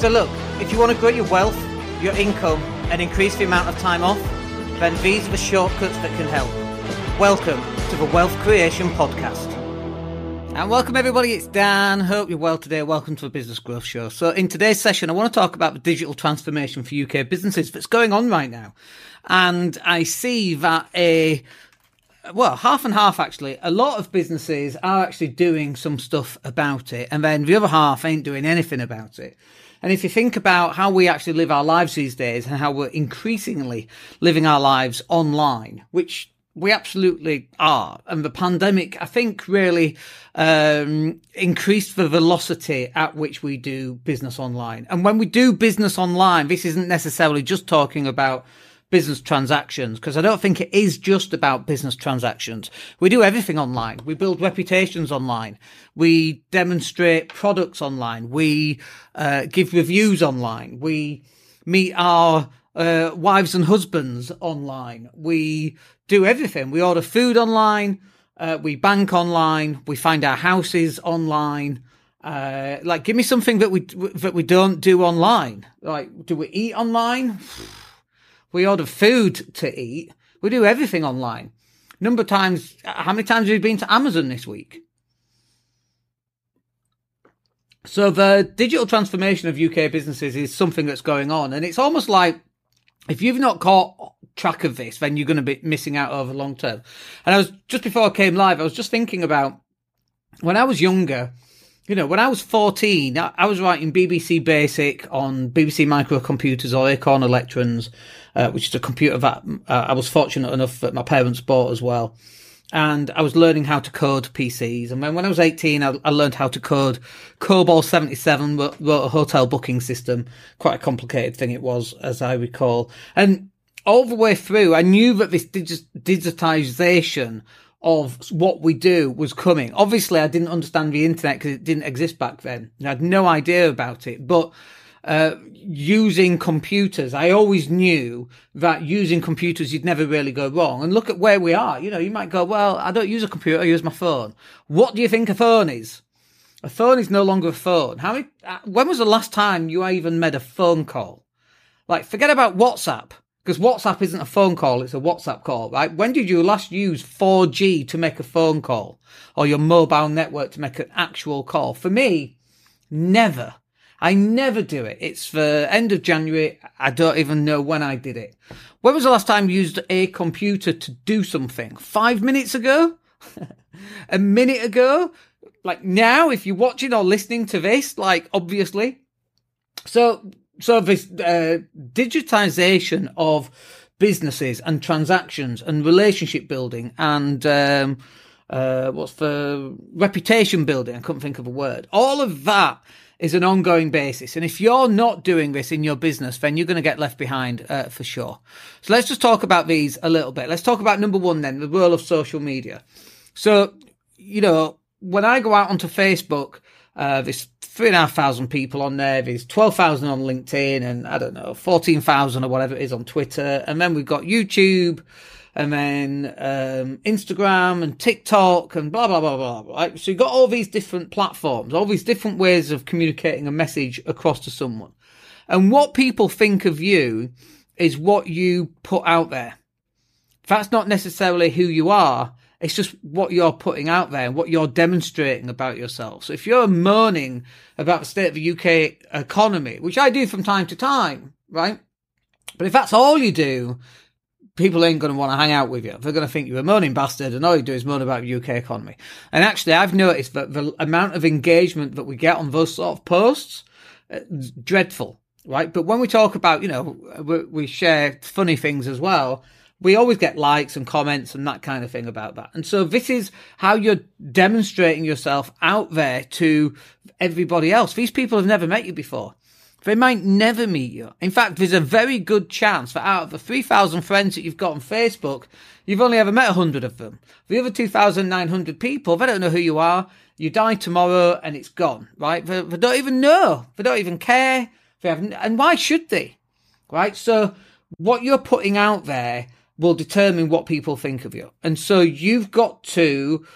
So look, if you want to grow your wealth, your income, and increase the amount of time off, then these are the shortcuts that can help. Welcome to the Wealth Creation Podcast. And welcome everybody, it's Dan. Hope you're well today. Welcome to the Business Growth Show. So in today's session, I want to talk about the digital transformation for UK businesses that's going on right now. And I see that a well, half and half actually. A lot of businesses are actually doing some stuff about it, and then the other half ain't doing anything about it. And if you think about how we actually live our lives these days and how we're increasingly living our lives online, which we absolutely are. And the pandemic, I think, really um, increased the velocity at which we do business online. And when we do business online, this isn't necessarily just talking about business transactions because I don't think it is just about business transactions. We do everything online. We build reputations online. We demonstrate products online. We uh, give reviews online. We meet our uh, wives and husbands online. We do everything. We order food online. Uh, we bank online. We find our houses online. Uh, like, give me something that we that we don't do online. Like, do we eat online? We order food to eat. We do everything online. Number of times, how many times have you been to Amazon this week? So the digital transformation of UK businesses is something that's going on, and it's almost like if you've not caught track of this, then you're going to be missing out over long term. And I was just before I came live, I was just thinking about when I was younger. You know, when I was 14, I, was writing BBC Basic on BBC microcomputers or Acorn Electrons, uh, which is a computer that uh, I was fortunate enough that my parents bought as well. And I was learning how to code PCs. And when, when I was 18, I, I learned how to code COBOL 77, wrote a hotel booking system. Quite a complicated thing it was, as I recall. And all the way through, I knew that this digitization of what we do was coming. Obviously, I didn't understand the internet because it didn't exist back then. I had no idea about it, but uh, using computers, I always knew that using computers, you'd never really go wrong. And look at where we are. You know, you might go, well, I don't use a computer, I use my phone. What do you think a phone is? A phone is no longer a phone. How many, uh, when was the last time you even made a phone call? Like, forget about WhatsApp. Because WhatsApp isn't a phone call, it's a WhatsApp call, right? When did you last use 4G to make a phone call or your mobile network to make an actual call? For me, never. I never do it. It's the end of January. I don't even know when I did it. When was the last time you used a computer to do something? Five minutes ago? a minute ago? Like now, if you're watching or listening to this, like obviously. So so this uh, digitization of businesses and transactions and relationship building and um, uh, what's the reputation building? I couldn't think of a word. All of that is an ongoing basis. And if you're not doing this in your business, then you're going to get left behind uh, for sure. So let's just talk about these a little bit. Let's talk about number one then, the role of social media. So, you know, when I go out onto Facebook, uh, there's three and a half thousand people on there. There's 12,000 on LinkedIn and I don't know, 14,000 or whatever it is on Twitter. And then we've got YouTube and then um, Instagram and TikTok and blah, blah, blah, blah, right? So you've got all these different platforms, all these different ways of communicating a message across to someone. And what people think of you is what you put out there. That's not necessarily who you are. It's just what you're putting out there and what you're demonstrating about yourself. So if you're moaning about the state of the UK economy, which I do from time to time, right? But if that's all you do, people ain't going to want to hang out with you. They're going to think you're a moaning bastard and all you do is moan about the UK economy. And actually, I've noticed that the amount of engagement that we get on those sort of posts, uh, dreadful, right? But when we talk about, you know, we share funny things as well we always get likes and comments and that kind of thing about that. And so this is how you're demonstrating yourself out there to everybody else. These people have never met you before. They might never meet you. In fact, there's a very good chance that out of the 3,000 friends that you've got on Facebook, you've only ever met 100 of them. The other 2,900 people, they don't know who you are. You die tomorrow and it's gone, right? They, they don't even know. They don't even care. They have, and why should they? Right? So what you're putting out there will determine what people think of you. And so you've got to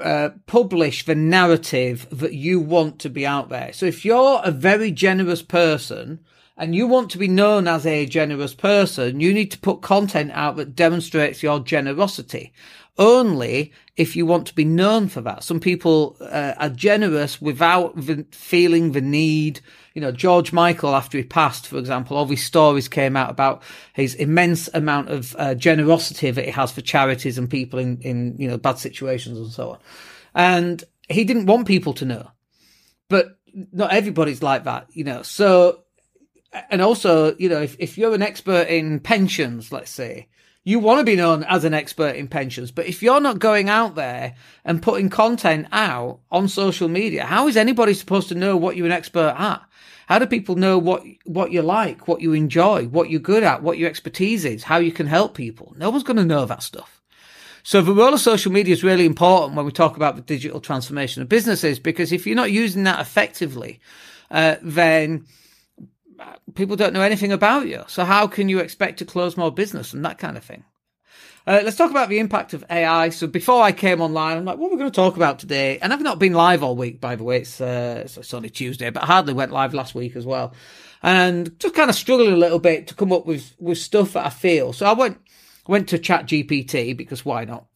uh, publish the narrative that you want to be out there. So if you're a very generous person and you want to be known as a generous person, you need to put content out that demonstrates your generosity. Only if you want to be known for that. Some people uh, are generous without the, feeling the need. You know, George Michael, after he passed, for example, all these stories came out about his immense amount of uh, generosity that he has for charities and people in, in, you know, bad situations and so on. And he didn't want people to know. But not everybody's like that, you know. So and also, you know, if, if you're an expert in pensions, let's say, you want to be known as an expert in pensions. But if you're not going out there and putting content out on social media, how is anybody supposed to know what you're an expert at? How do people know what, what you like, what you enjoy, what you're good at, what your expertise is, how you can help people? No one's going to know that stuff. So the role of social media is really important when we talk about the digital transformation of businesses, because if you're not using that effectively, uh, then people don't know anything about you. So how can you expect to close more business and that kind of thing? Uh, let's talk about the impact of AI. So before I came online, I'm like, what are we going to talk about today? And I've not been live all week, by the way. It's, uh, it's only Tuesday, but I hardly went live last week as well. And just kind of struggling a little bit to come up with, with stuff that I feel. So I went, went to chat GPT because why not?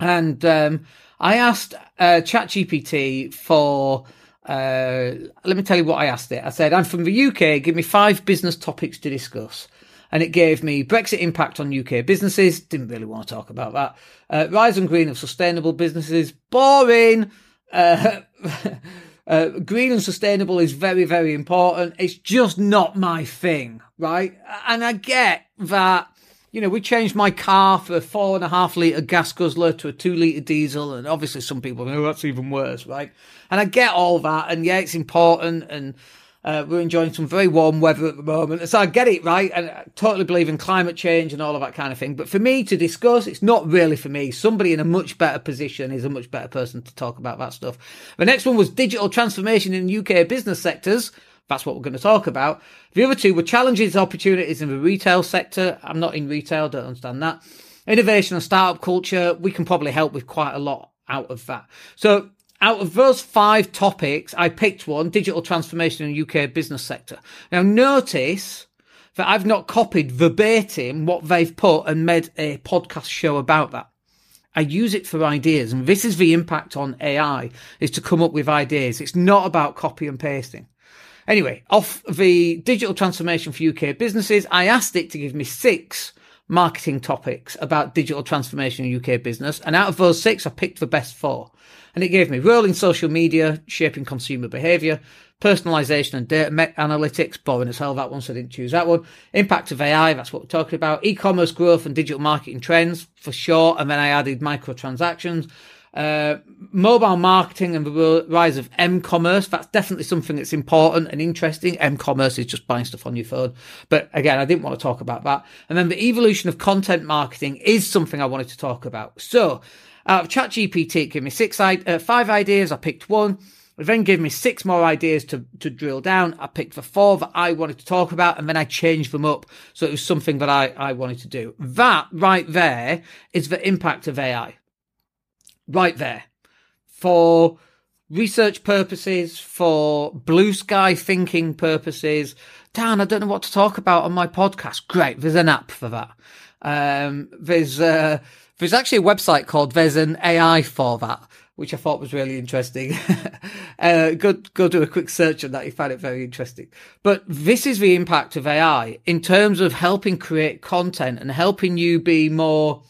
And, um, I asked, uh, chat GPT for, uh, let me tell you what I asked it. I said, I'm from the UK. Give me five business topics to discuss. And it gave me Brexit impact on UK businesses. Didn't really want to talk about that. Uh, rise and green of sustainable businesses. Boring. Uh, uh, green and sustainable is very, very important. It's just not my thing, right? And I get that you know, we changed my car for a four and a half litre gas guzzler to a two litre diesel. And obviously some people know that's even worse, right? And I get all that. And yeah, it's important. And uh, we're enjoying some very warm weather at the moment. So I get it, right? And I totally believe in climate change and all of that kind of thing. But for me to discuss, it's not really for me. Somebody in a much better position is a much better person to talk about that stuff. The next one was digital transformation in UK business sectors. That's what we're going to talk about. The other two were challenges, opportunities in the retail sector. I'm not in retail, don't understand that. Innovation and startup culture. We can probably help with quite a lot out of that. So out of those five topics, I picked one, digital transformation in the UK business sector. Now notice that I've not copied verbatim what they've put and made a podcast show about that. I use it for ideas. And this is the impact on AI is to come up with ideas. It's not about copy and pasting. Anyway, off the digital transformation for UK businesses, I asked it to give me six marketing topics about digital transformation in UK business. And out of those six, I picked the best four. And it gave me role in social media, shaping consumer behavior, personalization and data analytics, boring as hell that one, so I didn't choose that one. Impact of AI, that's what we're talking about. E-commerce growth and digital marketing trends for sure. And then I added microtransactions, uh, mobile marketing and the rise of m-commerce. That's definitely something that's important and interesting. M-commerce is just buying stuff on your phone. But again, I didn't want to talk about that. And then the evolution of content marketing is something I wanted to talk about. So out of ChatGPT, it gave me six, uh, five ideas. I picked one. It then gave me six more ideas to, to drill down. I picked the four that I wanted to talk about and then I changed them up. So it was something that I, I wanted to do. That right there is the impact of AI right there for research purposes, for blue sky thinking purposes. Dan, I don't know what to talk about on my podcast. Great. There's an app for that. Um, there's, uh, there's actually a website called There's an AI for that, which I thought was really interesting. uh, go, go do a quick search on that. You find it very interesting. But this is the impact of AI in terms of helping create content and helping you be more,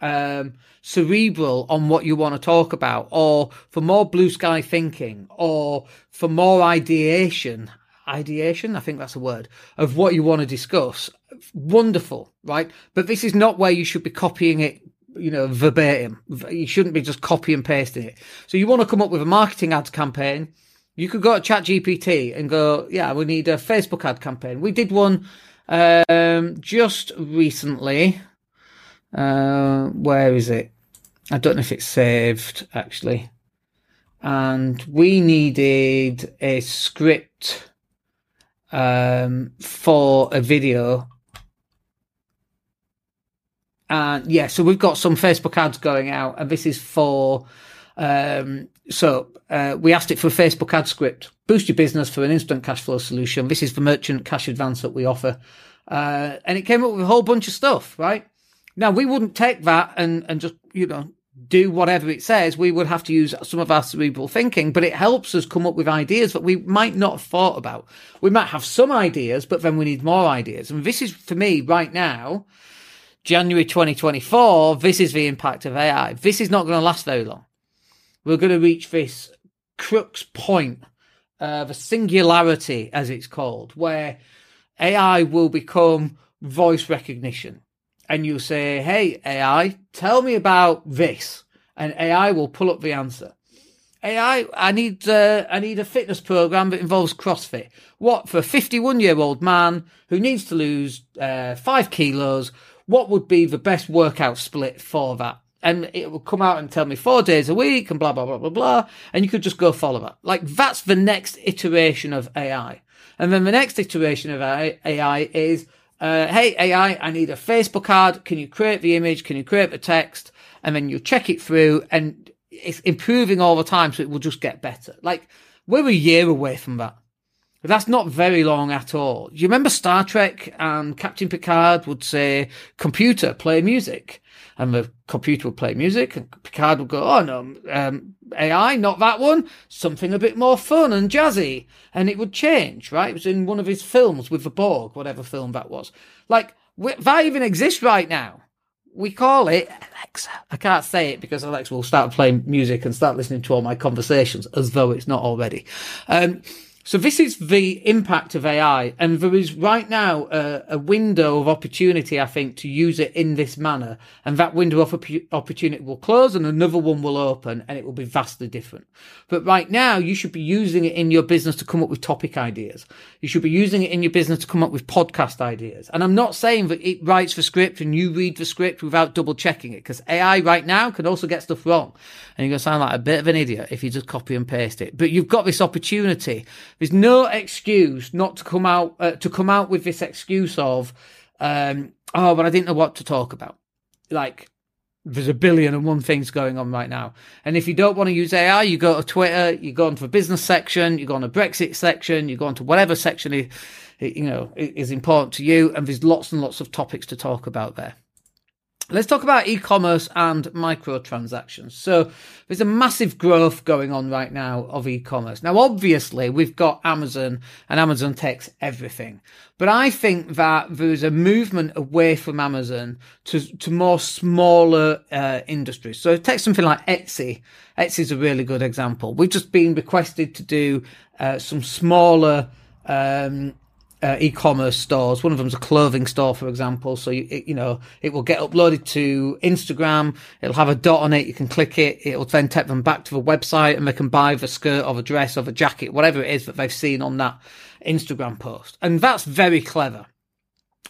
um, cerebral on what you want to talk about, or for more blue sky thinking, or for more ideation. Ideation, I think that's a word of what you want to discuss. Wonderful, right? But this is not where you should be copying it you know, verbatim. You shouldn't be just copy and pasting it. So you want to come up with a marketing ads campaign. You could go to ChatGPT and go, yeah, we need a Facebook ad campaign. We did one um, just recently. Uh, where is it? I don't know if it's saved actually. And we needed a script um, for a video. And yeah, so we've got some Facebook ads going out, and this is for Um, so uh, we asked it for a Facebook ad script, boost your business for an instant cash flow solution. This is the merchant cash advance that we offer. Uh, and it came up with a whole bunch of stuff, right? Now we wouldn't take that and, and just, you know, do whatever it says. We would have to use some of our cerebral thinking, but it helps us come up with ideas that we might not have thought about. We might have some ideas, but then we need more ideas. And this is for me right now, January 2024, this is the impact of AI. This is not going to last very long. We're going to reach this crux point, uh, the singularity, as it's called, where AI will become voice recognition. And you'll say, Hey, AI, tell me about this. And AI will pull up the answer. AI, I need, uh, I need a fitness program that involves CrossFit. What for a 51 year old man who needs to lose, uh, five kilos? What would be the best workout split for that? And it will come out and tell me four days a week and blah, blah, blah, blah, blah. And you could just go follow that. Like that's the next iteration of AI. And then the next iteration of AI is, uh, hey, AI, I need a Facebook ad. Can you create the image? Can you create the text? And then you check it through and it's improving all the time. So it will just get better. Like we're a year away from that. That's not very long at all. Do you remember Star Trek and Captain Picard would say, computer, play music? And the computer would play music and Picard would go, oh no, um, AI, not that one. Something a bit more fun and jazzy. And it would change, right? It was in one of his films with the Borg, whatever film that was. Like, that even exists right now. We call it Alexa. I can't say it because Alexa will start playing music and start listening to all my conversations as though it's not already. Um, so this is the impact of AI, and there is right now a, a, window of opportunity, I think, to use it in this manner, and that window of opportunity will close, and another one will open, and it will be vastly different. But right now, you should be using it in your business to come up with topic ideas. You should be using it in your business to come up with podcast ideas. And I'm not saying that it writes the script and you read the script without double checking it, because AI right now can also get stuff wrong, and you're to sound like a bit of an idiot if you just copy and paste it. But you've got this opportunity there's no excuse not to come out uh, to come out with this excuse of, um, oh, but I didn't know what to talk about. Like, there's a billion and one things going on right now. And if you don't want to use AI, you go to Twitter, you go into the business section, you go on the Brexit section, you go into whatever section you know is important to you, and there's lots and lots of topics to talk about there. Let's talk about e-commerce and microtransactions. So there's a massive growth going on right now of e-commerce. Now, obviously, we've got Amazon and Amazon takes everything. But I think that there's a movement away from Amazon to, to more smaller uh, industries. So take something like Etsy. Etsy is a really good example. We've just been requested to do uh, some smaller um, uh, e-commerce stores. One of them's a clothing store, for example. So you, it, you know, it will get uploaded to Instagram. It'll have a dot on it. You can click it. It'll then take them back to the website and they can buy the skirt or the dress or the jacket, whatever it is that they've seen on that Instagram post. And that's very clever.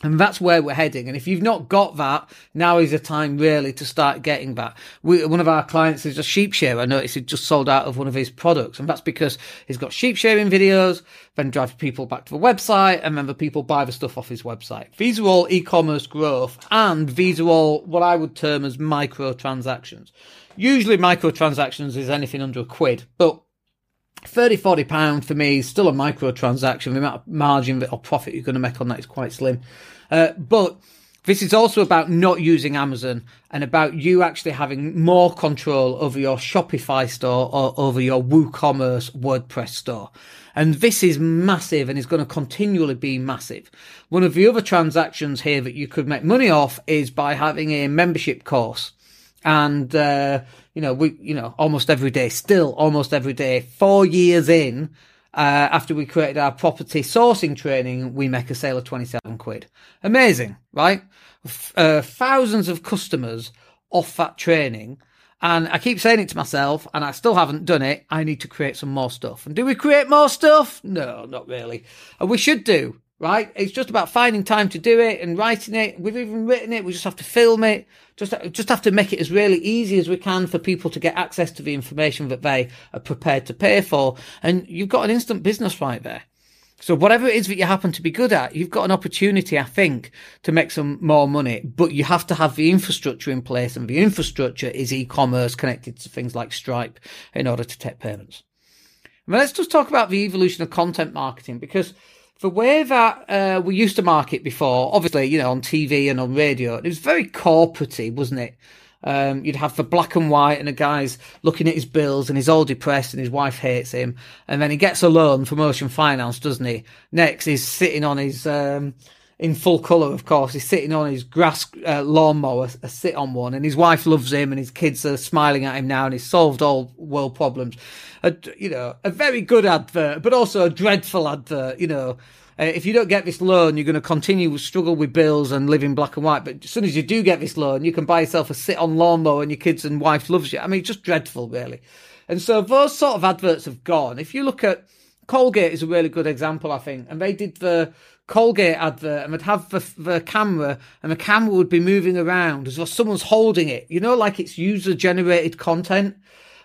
And that's where we're heading. And if you've not got that, now is the time really to start getting that. We, one of our clients is a sheep shearer. I noticed he just sold out of one of his products. And that's because he's got sheep shearing videos, then drives people back to the website, and then the people buy the stuff off his website. These are all e-commerce growth, and these are all what I would term as microtransactions. Usually microtransactions is anything under a quid, but 30, 40 pound for me is still a micro transaction. The amount of margin or profit you're going to make on that is quite slim. Uh, but this is also about not using Amazon and about you actually having more control over your Shopify store or over your WooCommerce WordPress store. And this is massive and is going to continually be massive. One of the other transactions here that you could make money off is by having a membership course. And, uh, you know, we, you know, almost every day, still almost every day, four years in, uh, after we created our property sourcing training, we make a sale of 27 quid. Amazing, right? Uh, thousands of customers off that training. And I keep saying it to myself, and I still haven't done it. I need to create some more stuff. And do we create more stuff? No, not really. And we should do right? It's just about finding time to do it and writing it. We've even written it. We just have to film it. Just, just have to make it as really easy as we can for people to get access to the information that they are prepared to pay for. And you've got an instant business right there. So whatever it is that you happen to be good at, you've got an opportunity, I think, to make some more money, but you have to have the infrastructure in place and the infrastructure is e-commerce connected to things like Stripe in order to take payments. Let's just talk about the evolution of content marketing because the way that uh, we used to market before, obviously, you know, on TV and on radio, it was very corporate wasn't it? Um, you'd have the black and white and a guy's looking at his bills and he's all depressed and his wife hates him. And then he gets a loan from Ocean Finance, doesn't he? Next, he's sitting on his, um, in full colour, of course. He's sitting on his grass uh, lawnmower, a sit on one, and his wife loves him, and his kids are smiling at him now, and he's solved all world problems. A, you know, a very good advert, but also a dreadful advert. You know, uh, if you don't get this loan, you're going to continue to struggle with bills and live in black and white. But as soon as you do get this loan, you can buy yourself a sit-on lawnmower and your kids and wife loves you. I mean, just dreadful, really. And so those sort of adverts have gone. If you look at Colgate is a really good example, I think, and they did the Colgate advert and they'd have the, the camera and the camera would be moving around as though someone's holding it, you know, like it's user generated content.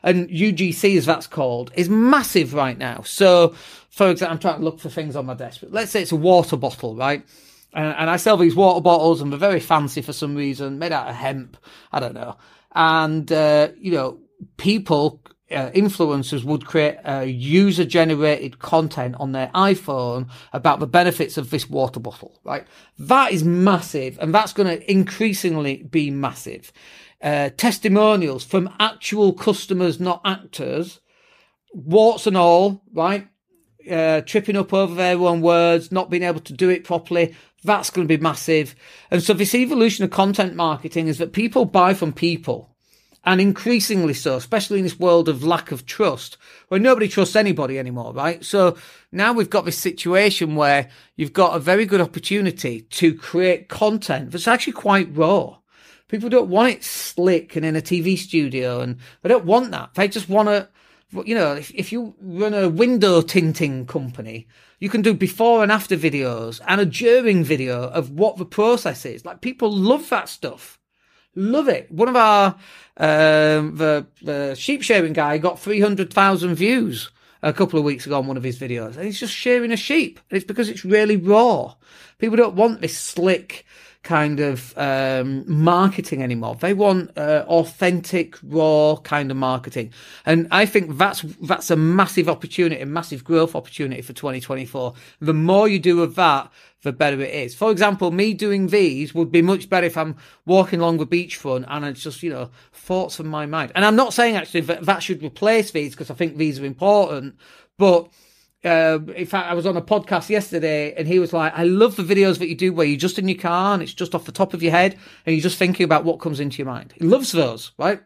And UGC, as that's called, is massive right now. So for example, I'm trying to look for things on my desk, but let's say it's a water bottle, right? And, and I sell these water bottles and they're very fancy for some reason, made out of hemp. I don't know. And, uh, you know, people, uh, influencers would create uh, user generated content on their iPhone about the benefits of this water bottle, right? That is massive and that's going to increasingly be massive. Uh, testimonials from actual customers, not actors, warts and all, right? uh, tripping up over their own words, not being able to do it properly. That's going to be massive. And so this evolution of content marketing is that people buy from people and increasingly so, especially in this world of lack of trust, where nobody trusts anybody anymore, right? So now we've got this situation where you've got a very good opportunity to create content that's actually quite raw. People don't want it slick and in a TV studio, and they don't want that. They just want to you know, if, if you run a window tinting company, you can do before and after videos and a during video of what the process is. Like people love that stuff. Love it. One of our, um, the, the sheep shearing guy got 300,000 views a couple of weeks ago on one of his videos and he's just shearing a sheep. And it's because it's really raw. People don't want this slick, kind of um, marketing anymore. They want uh, authentic, raw kind of marketing, and I think that's that's a massive opportunity, a massive growth opportunity for 2024. The more you do of that, the better it is. For example, me doing these would be much better if I'm walking along the beachfront and it's just, you know, thoughts from my mind. And I'm not saying actually that that should replace these because I think these are important, but uh, in fact, I was on a podcast yesterday and he was like, I love the videos that you do where you're just in your car and it's just off the top of your head and you're just thinking about what comes into your mind. He loves those, right?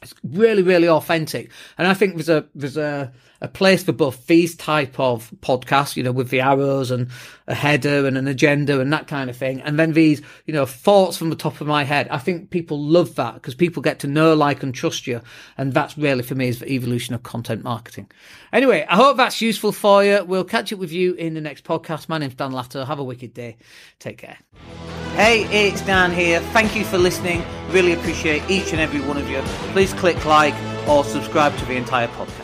It's really, really authentic. And I think there's a, there's a, a place for both these type of podcasts, you know, with the arrows and a header and an agenda and that kind of thing. And then these, you know, thoughts from the top of my head. I think people love that because people get to know, like, and trust you. And that's really for me is the evolution of content marketing. Anyway, I hope that's useful for you. We'll catch up with you in the next podcast. My name's Dan Latto. Have a wicked day. Take care. Hey, it's Dan here. Thank you for listening. Really appreciate each and every one of you. Please click like or subscribe to the entire podcast.